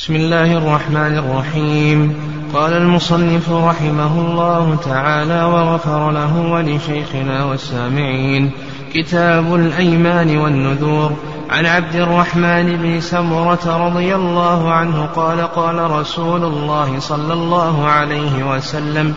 بسم الله الرحمن الرحيم. قال المصنف رحمه الله تعالى وغفر له ولشيخنا والسامعين كتاب الأيمان والنذور. عن عبد الرحمن بن سمرة رضي الله عنه قال قال رسول الله صلى الله عليه وسلم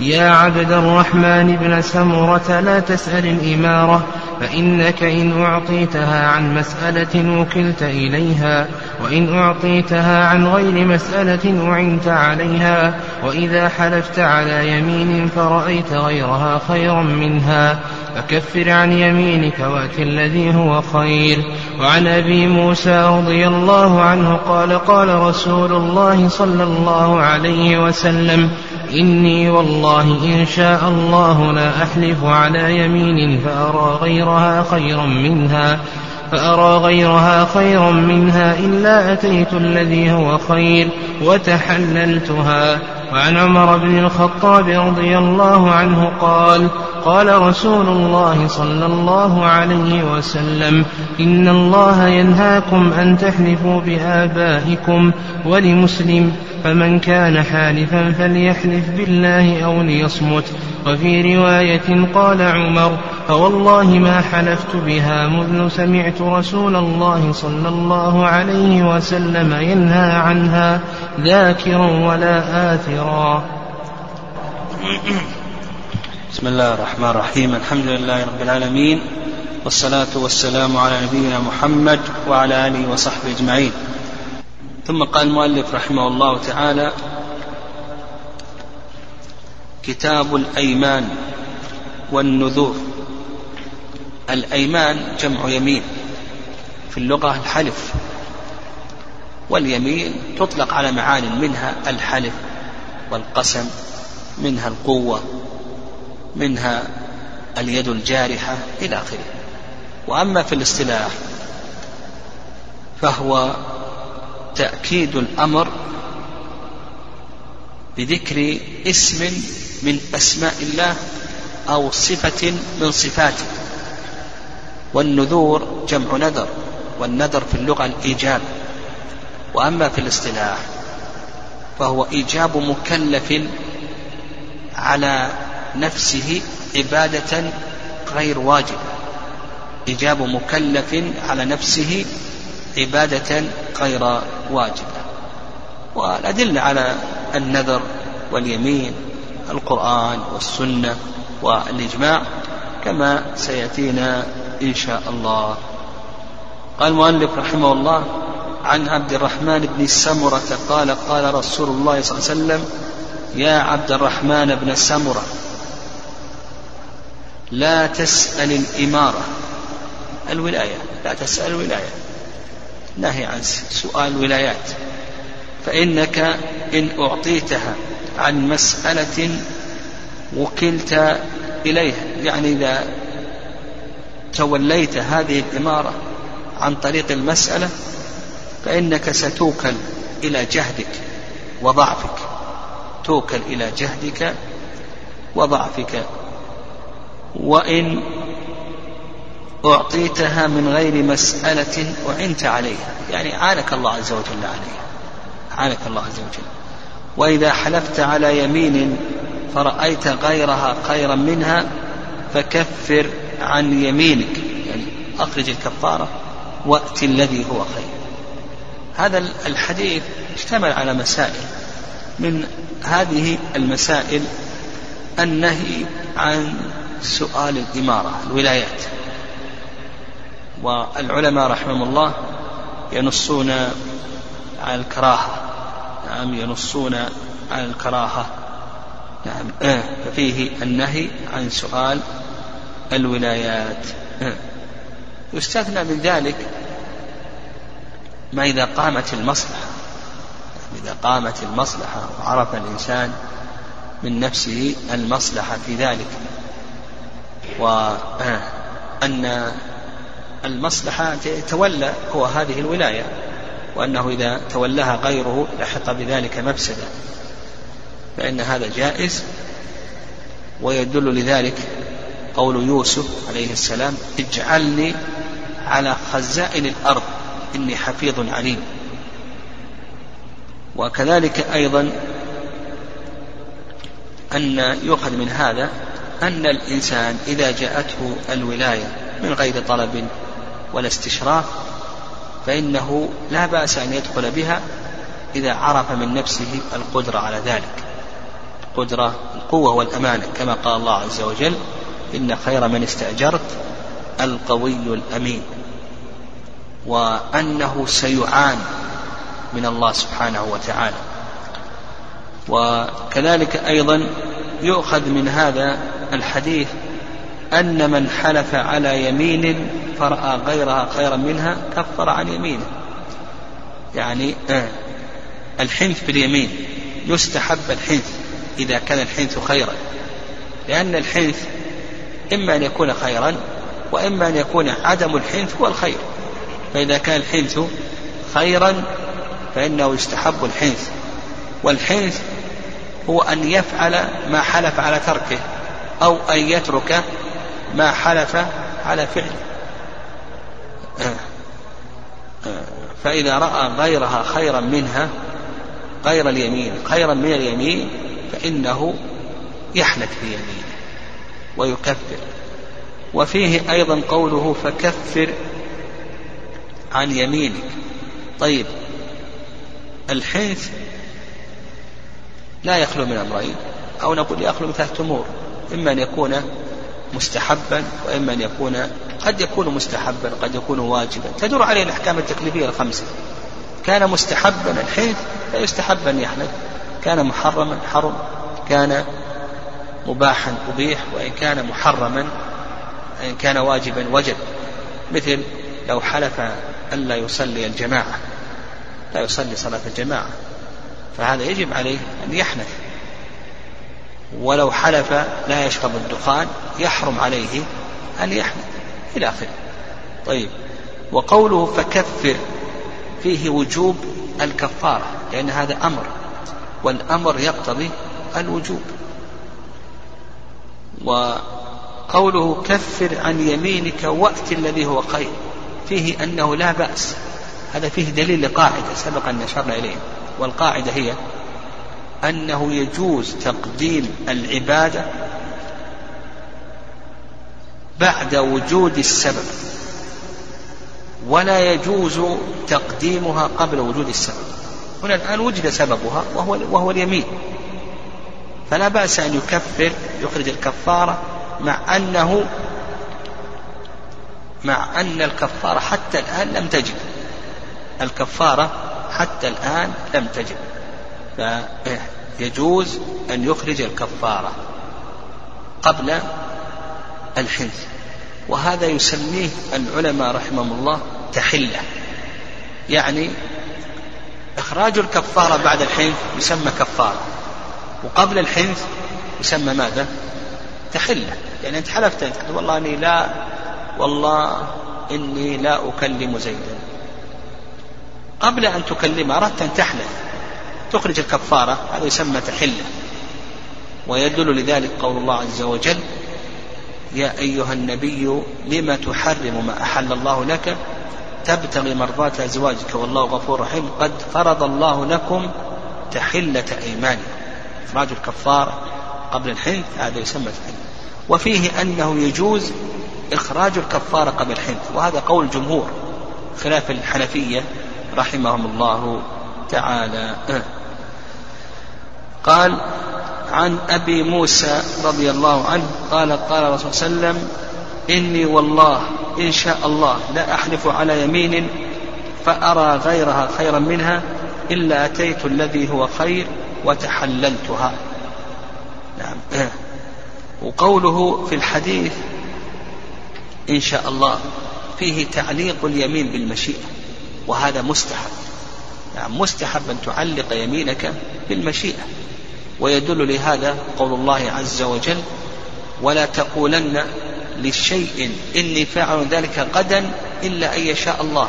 يا عبد الرحمن بن سمرة لا تسأل الإمارة فإنك إن أعطيتها عن مسألة وكلت إليها وإن أعطيتها عن غير مسألة أعنت عليها وإذا حلفت على يمين فرأيت غيرها خيرا منها. فكفر عن يمينك وأت الذي هو خير. وعن أبي موسى رضي الله عنه قال قال رسول الله صلى الله عليه وسلم إني والله إن شاء الله لا أحلف على يمين فأرى غيرها خيرا منها فأرى غيرها خيرا منها إلا أتيت الذي هو خير وتحللتها. وعن عمر بن الخطاب رضي الله عنه قال قال رسول الله صلى الله عليه وسلم إن الله ينهاكم أن تحلفوا بآبائكم ولمسلم فمن كان حالفا فليحلف بالله أو ليصمت. وفي رواية قال عمر فوالله ما حلفت بها منذ سمعت رسول الله صلى الله عليه وسلم ينهى عنها ذاكرا ولا آثرا. بسم الله الرحمن الرحيم. الحمد لله رب العالمين. والصلاة والسلام على نبينا محمد وعلى آله وصحبه أجمعين. ثم قال المؤلف رحمه الله تعالى كتاب الأيمان والنذور. الأيمان جمع يمين في اللغة الحلف واليمين تطلق على معان منها الحلف والقسم منها القوة منها اليد الجارحة إلى آخره. وأما في الاصطلاح فهو تأكيد الأمر بذكر اسم من أسماء الله أو صفة من صفاته. والنذور جمع نذر والنذر في اللغة الإيجاب. وأما في الاصطلاح فهو إيجاب مكلف على نفسه عبادة غير واجبة إيجاب مكلف على نفسه عبادة غير واجبة والأدلة على النذر واليمين القرآن والسنة والإجماع كما سيأتينا إن شاء الله. قال المؤلف رحمه الله عن عبد الرحمن بن سمرة قال قال رسول الله صلى الله عليه وسلم يا عبد الرحمن بن سمرة لا تسأل الإمارة. الولاية لا تسأل الولاية. نهي عن سؤال الولايات. فإنك إن أعطيتها عن مسألة وكلت إليها يعني إذا توليت هذه الإمارة عن طريق المسألة فإنك ستوكل إلى جهدك وضعفك. توكل إلى جهدك وضعفك. وإن أعطيتها من غير مسألة أعنت عليها. يعني عانك الله عز وجل عليها. عانك الله عز وجل. وإذا حلفت على يمين فرأيت غيرها خيرا منها فكفر عن يمينك يعني أخرج الكفارة وأت الذي هو خير. هذا الحديث اشتمل على مسائل. من هذه المسائل النهي عن سؤال الإمارة الولايات. والعلماء رحمهم الله ينصون على الكراهة. نعم ينصون على الكراهة. نعم آه ففيه النهي عن سؤال الولايات. يستثنى من ذلك ما إذا قامت المصلحة. إذا قامت المصلحة وعرف الإنسان من نفسه المصلحة في ذلك. وأن المصلحة تولى هو هذه الولاية وأنه إذا تولاها غيره لحق بذلك مفسدة. فإن هذا جائز ويدل لذلك قول يوسف عليه السلام اجعلني على خزائن الأرض إني حفيظ عليم. وكذلك أيضا أن يؤخذ من هذا أن الإنسان إذا جاءته الولاية من غير طلب ولا استشراف فإنه لا بأس أن يدخل بها إذا عرف من نفسه القدرة على ذلك. القدرة القوة والأمانة كما قال الله عز وجل إن خير من استأجرت القوي الأمين وأنه سيعان من الله سبحانه وتعالى. وكذلك أيضا يؤخذ من هذا الحديث أن من حلف على يمين فرأى غيرها خيرا منها كفر عن يمينه. يعني آه الحنث باليمين يستحب الحنث إذا كان الحنث خيرا لأن الحنث إما أن يكون خيرا وإما أن يكون عدم الحنث هو الخير. فإذا كان الحنث خيرا فإنه يستحب الحنث. والحنث هو أن يفعل ما حلف على تركه أو أن يترك ما حلف على فعله. فإذا رأى غيرها خيرا منها غير اليمين خيرا من اليمين فإنه يحنث في يمينه ويكفر. وفيه أيضا قوله فكفر عن يمينك. طيب الحنث لا يخلو من أمرين أو نقول يخلو من ثلاثة أمور إما أن يكون مستحبا وإما أن يكون قد يكون مستحبا قد يكون واجبا. تدور عليه الأحكام التكليفية الخمسة. كان مستحبا الحنث فيستحب أن يحنث كان محرما حرم. كان مباحا أبيح وإن كان محرما إن كان واجبا وجب. مثل لو حلف ألا يصلي الجماعة لا يصلي صلاة الجماعة فهذا يجب عليه أن يحنث ولو حلف لا يشرب الدخان يحرم عليه أن يحنث إلى آخره. طيب وقوله فكفر فيه وجوب الكفارة لأن هذا أمر والأمر يقتضي الوجوب. وقوله كفر عن يمينك وقت الذي هو خير. فيه أنه لا بأس. هذا فيه دليل لقاعدة سبق أن أشرنا إليه. والقاعدة هي أنه يجوز تقديم العبادة بعد وجود السبب ولا يجوز تقديمها قبل وجود السبب. هنا الآن وجد سببها وهو, وهو اليمين. فلا بأس أن يكفر يخرج الكفارة مع أنه مع أن الكفارة حتى الآن لم تجب. الكفارة حتى الآن لم تجب. فيجوز أن يخرج الكفارة قبل الحنث. وهذا يسميه العلماء رحمهم الله تحلة. يعني إخراج الكفارة بعد الحنث يسمى كفارة. وقبل الحنث يسمى ماذا؟ تحلة يعني أنت حلفت أنت والله أني لا والله إني لا أكلم زيدا. قبل أن تكلم أردت أن تحلف. تخرج الكفارة هذا يسمى تحلة. ويدل لذلك قول الله عز وجل يا أيها النبي لم تحرم ما أحل الله لك؟ تبتغي مرضات أزواجك والله غفور رحيم. قد فرض الله لكم تحلة أيمانكم. إخراج الكفارة قبل الحنث هذا يسمى تحلة وفيه أنه يجوز إخراج الكفارة قبل الحنث وهذا قول الجمهور خلاف الحنفية رحمهم الله تعالى. قال عن أبي موسى رضي الله عنه قال قال الرسول صلى الله عليه وسلم إني والله إن شاء الله لا أحلف على يمين فأرى غيرها خيرا منها إلا أتيت الذي هو خير وتحللتها. نعم. وقوله في الحديث إن شاء الله فيه تعليق اليمين بالمشيئة وهذا مستحب. نعم مستحب أن تعلق يمينك بالمشيئة. ويدل لهذا قول الله عز وجل ولا تقولن لشيء إني فاعل ذلك غدا إلا أن يشاء الله.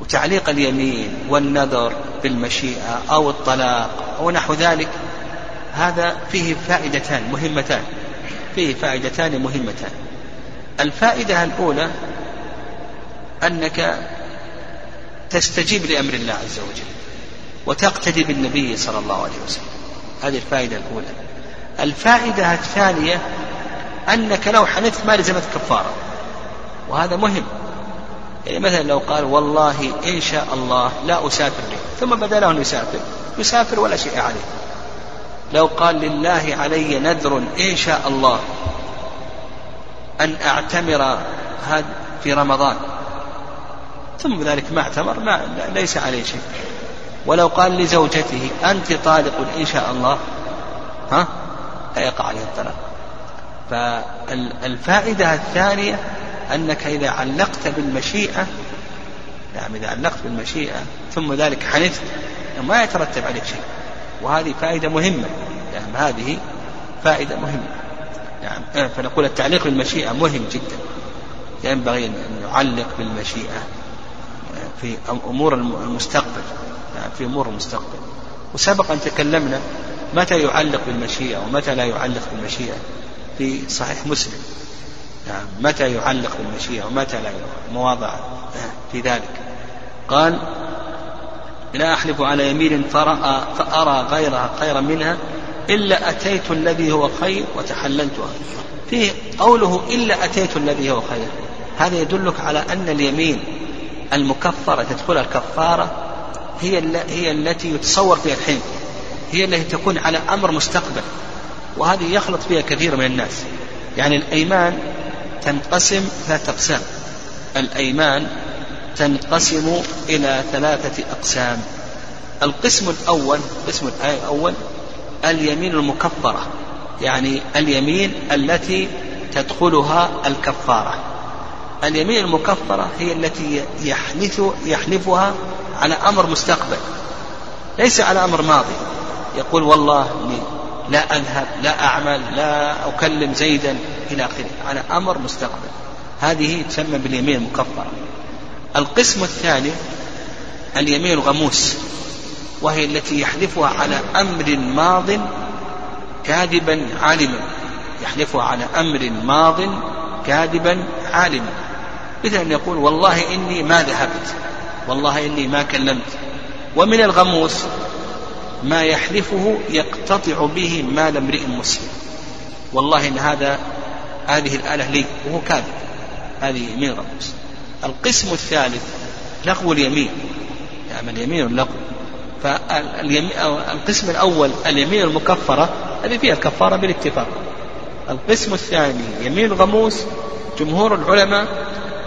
وتعليق اليمين والنذر بالمشيئة أو الطلاق أو نحو ذلك هذا فيه فائدتان مهمتان فيه فائدتان مهمتان. الفائدة الأولى أنك تستجيب لأمر الله عز وجل وتقتدي بالنبي صلى الله عليه وسلم. هذه الفائدة الأولى. الفائدة الثانية أنك لو حنثت ما لزمت كفارة وهذا مهم. يعني مثلا لو قال والله إن شاء الله لا أسافر لي ثم بدأ له أن يسافر يسافر ولا شيء عليه. لو قال لله علي نذر إن شاء الله أن أعتمر في رمضان ثم ذلك ما اعتمر ما ليس عليه شيء. ولو قال لزوجته أنت طالق إن شاء الله ها؟ لا يقع عليه الطلاق. فالفائدة الثانية أنك إذا علقت بالمشيئة نعم إذا علقت بالمشيئة ثم ذلك حنثت ما يترتب عليك شيء. وهذه فائدة مهمة نعم هذه فائدة مهمة نعم. فنقول التعليق بالمشيئة مهم جدا. ينبغي أن نعلق بالمشيئة في أمور المستقبل نعم في أمور المستقبل. وسبق أن تكلمنا متى يعلق بالمشيئة ومتى لا يعلق بالمشيئة في صحيح مسلم. نعم. متى يعلق بالمشيئة ومتى لا يعلق؟ مواضع في ذلك. قال لا أحلف على يمين فرأى فأرى غيرها خيرا منها إلا أتيت الذي هو خير وتحللتها فيه قوله إلا أتيت الذي هو خير. هذا يدلك على أن اليمين المكفرة تدخل الكفارة هي هي التي يتصور فيها الحين. هي التي تكون على أمر مستقبل. وهذه يخلط فيها كثير من الناس. يعني الأيمان تنقسم ثلاثة أقسام. الأيمان تنقسم إلى ثلاثة أقسام. القسم الأول القسم الأول اليمين المكفرة يعني اليمين التي تدخلها الكفارة. اليمين المكفرة هي التي يحنث يحلفها على أمر مستقبل ليس على أمر ماضي. يقول والله لا أذهب لا أعمل لا أكلم زيدا إلى آخره. على أمر مستقبل. هذه تسمى باليمين المكفرة. القسم الثاني اليمين الغموس وهي التي يحلفها على أمر ماض كاذبا عالما. يحلفها على أمر ماض كاذبا عالما. مثل أن يقول والله إني ما ذهبت والله إني ما كلمت. ومن الغموس ما يحلفه يقتطع به مال امرئ مسلم. والله إن هذا هذه الآلة لي وهو كاذب. هذه يمين غموس القسم الثالث لغو اليمين. يعني اليمين اللغو. فالقسم الأول اليمين المكفرة هذه فيها الكفارة بالاتفاق. القسم الثاني يمين غموس جمهور العلماء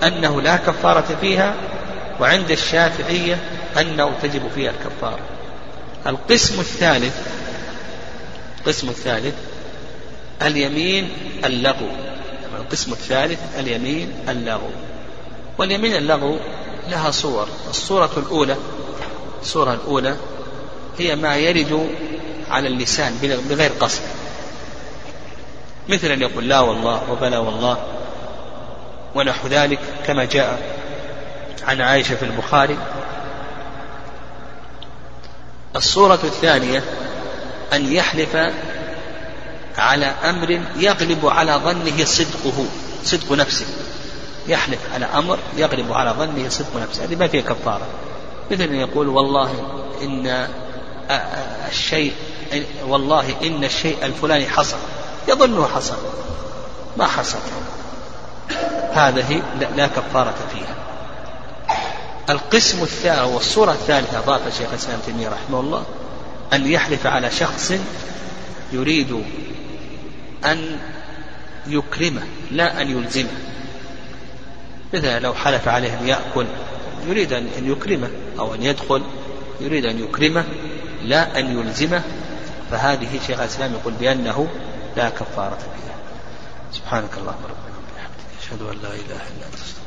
أنه لا كفارة فيها وعند الشافعية أنه تجب فيها الكفارة. القسم الثالث القسم الثالث اليمين اللغو. القسم الثالث اليمين اللغو. واليمين اللغو لها صور. الصورة الأولى الصورة الأولى هي ما يرد على اللسان بغير قصد. مثل أن يقول لا والله وبلا والله ونحو ذلك كما جاء عن عائشة في البخاري الصورة الثانية أن يحلف على أمر يغلب على ظنه صدقه صدق نفسه. يحلف على أمر يغلب على ظنه صدق نفسه. هذه ما فيها كفارة. مثل أن يقول والله إن الشيء والله إن الشيء الفلاني حصل. يظنه حصل. ما حصل. هذه لا كفارة فيها. القسم الثاني والصورة الثالثة أضاف شيخ الإسلام تيمية رحمه الله أن يحلف على شخص يريد أن يكرمه لا أن يلزمه. مثلا لو حلف عليه أن يأكل يريد أن يكرمه أو أن يدخل يريد أن يكرمه لا أن يلزمه. فهذه شيخ الإسلام يقول بأنه لا كفارة فيها. سبحانك اللهم ربنا وبحمدك أشهد أن لا إله إلا أنت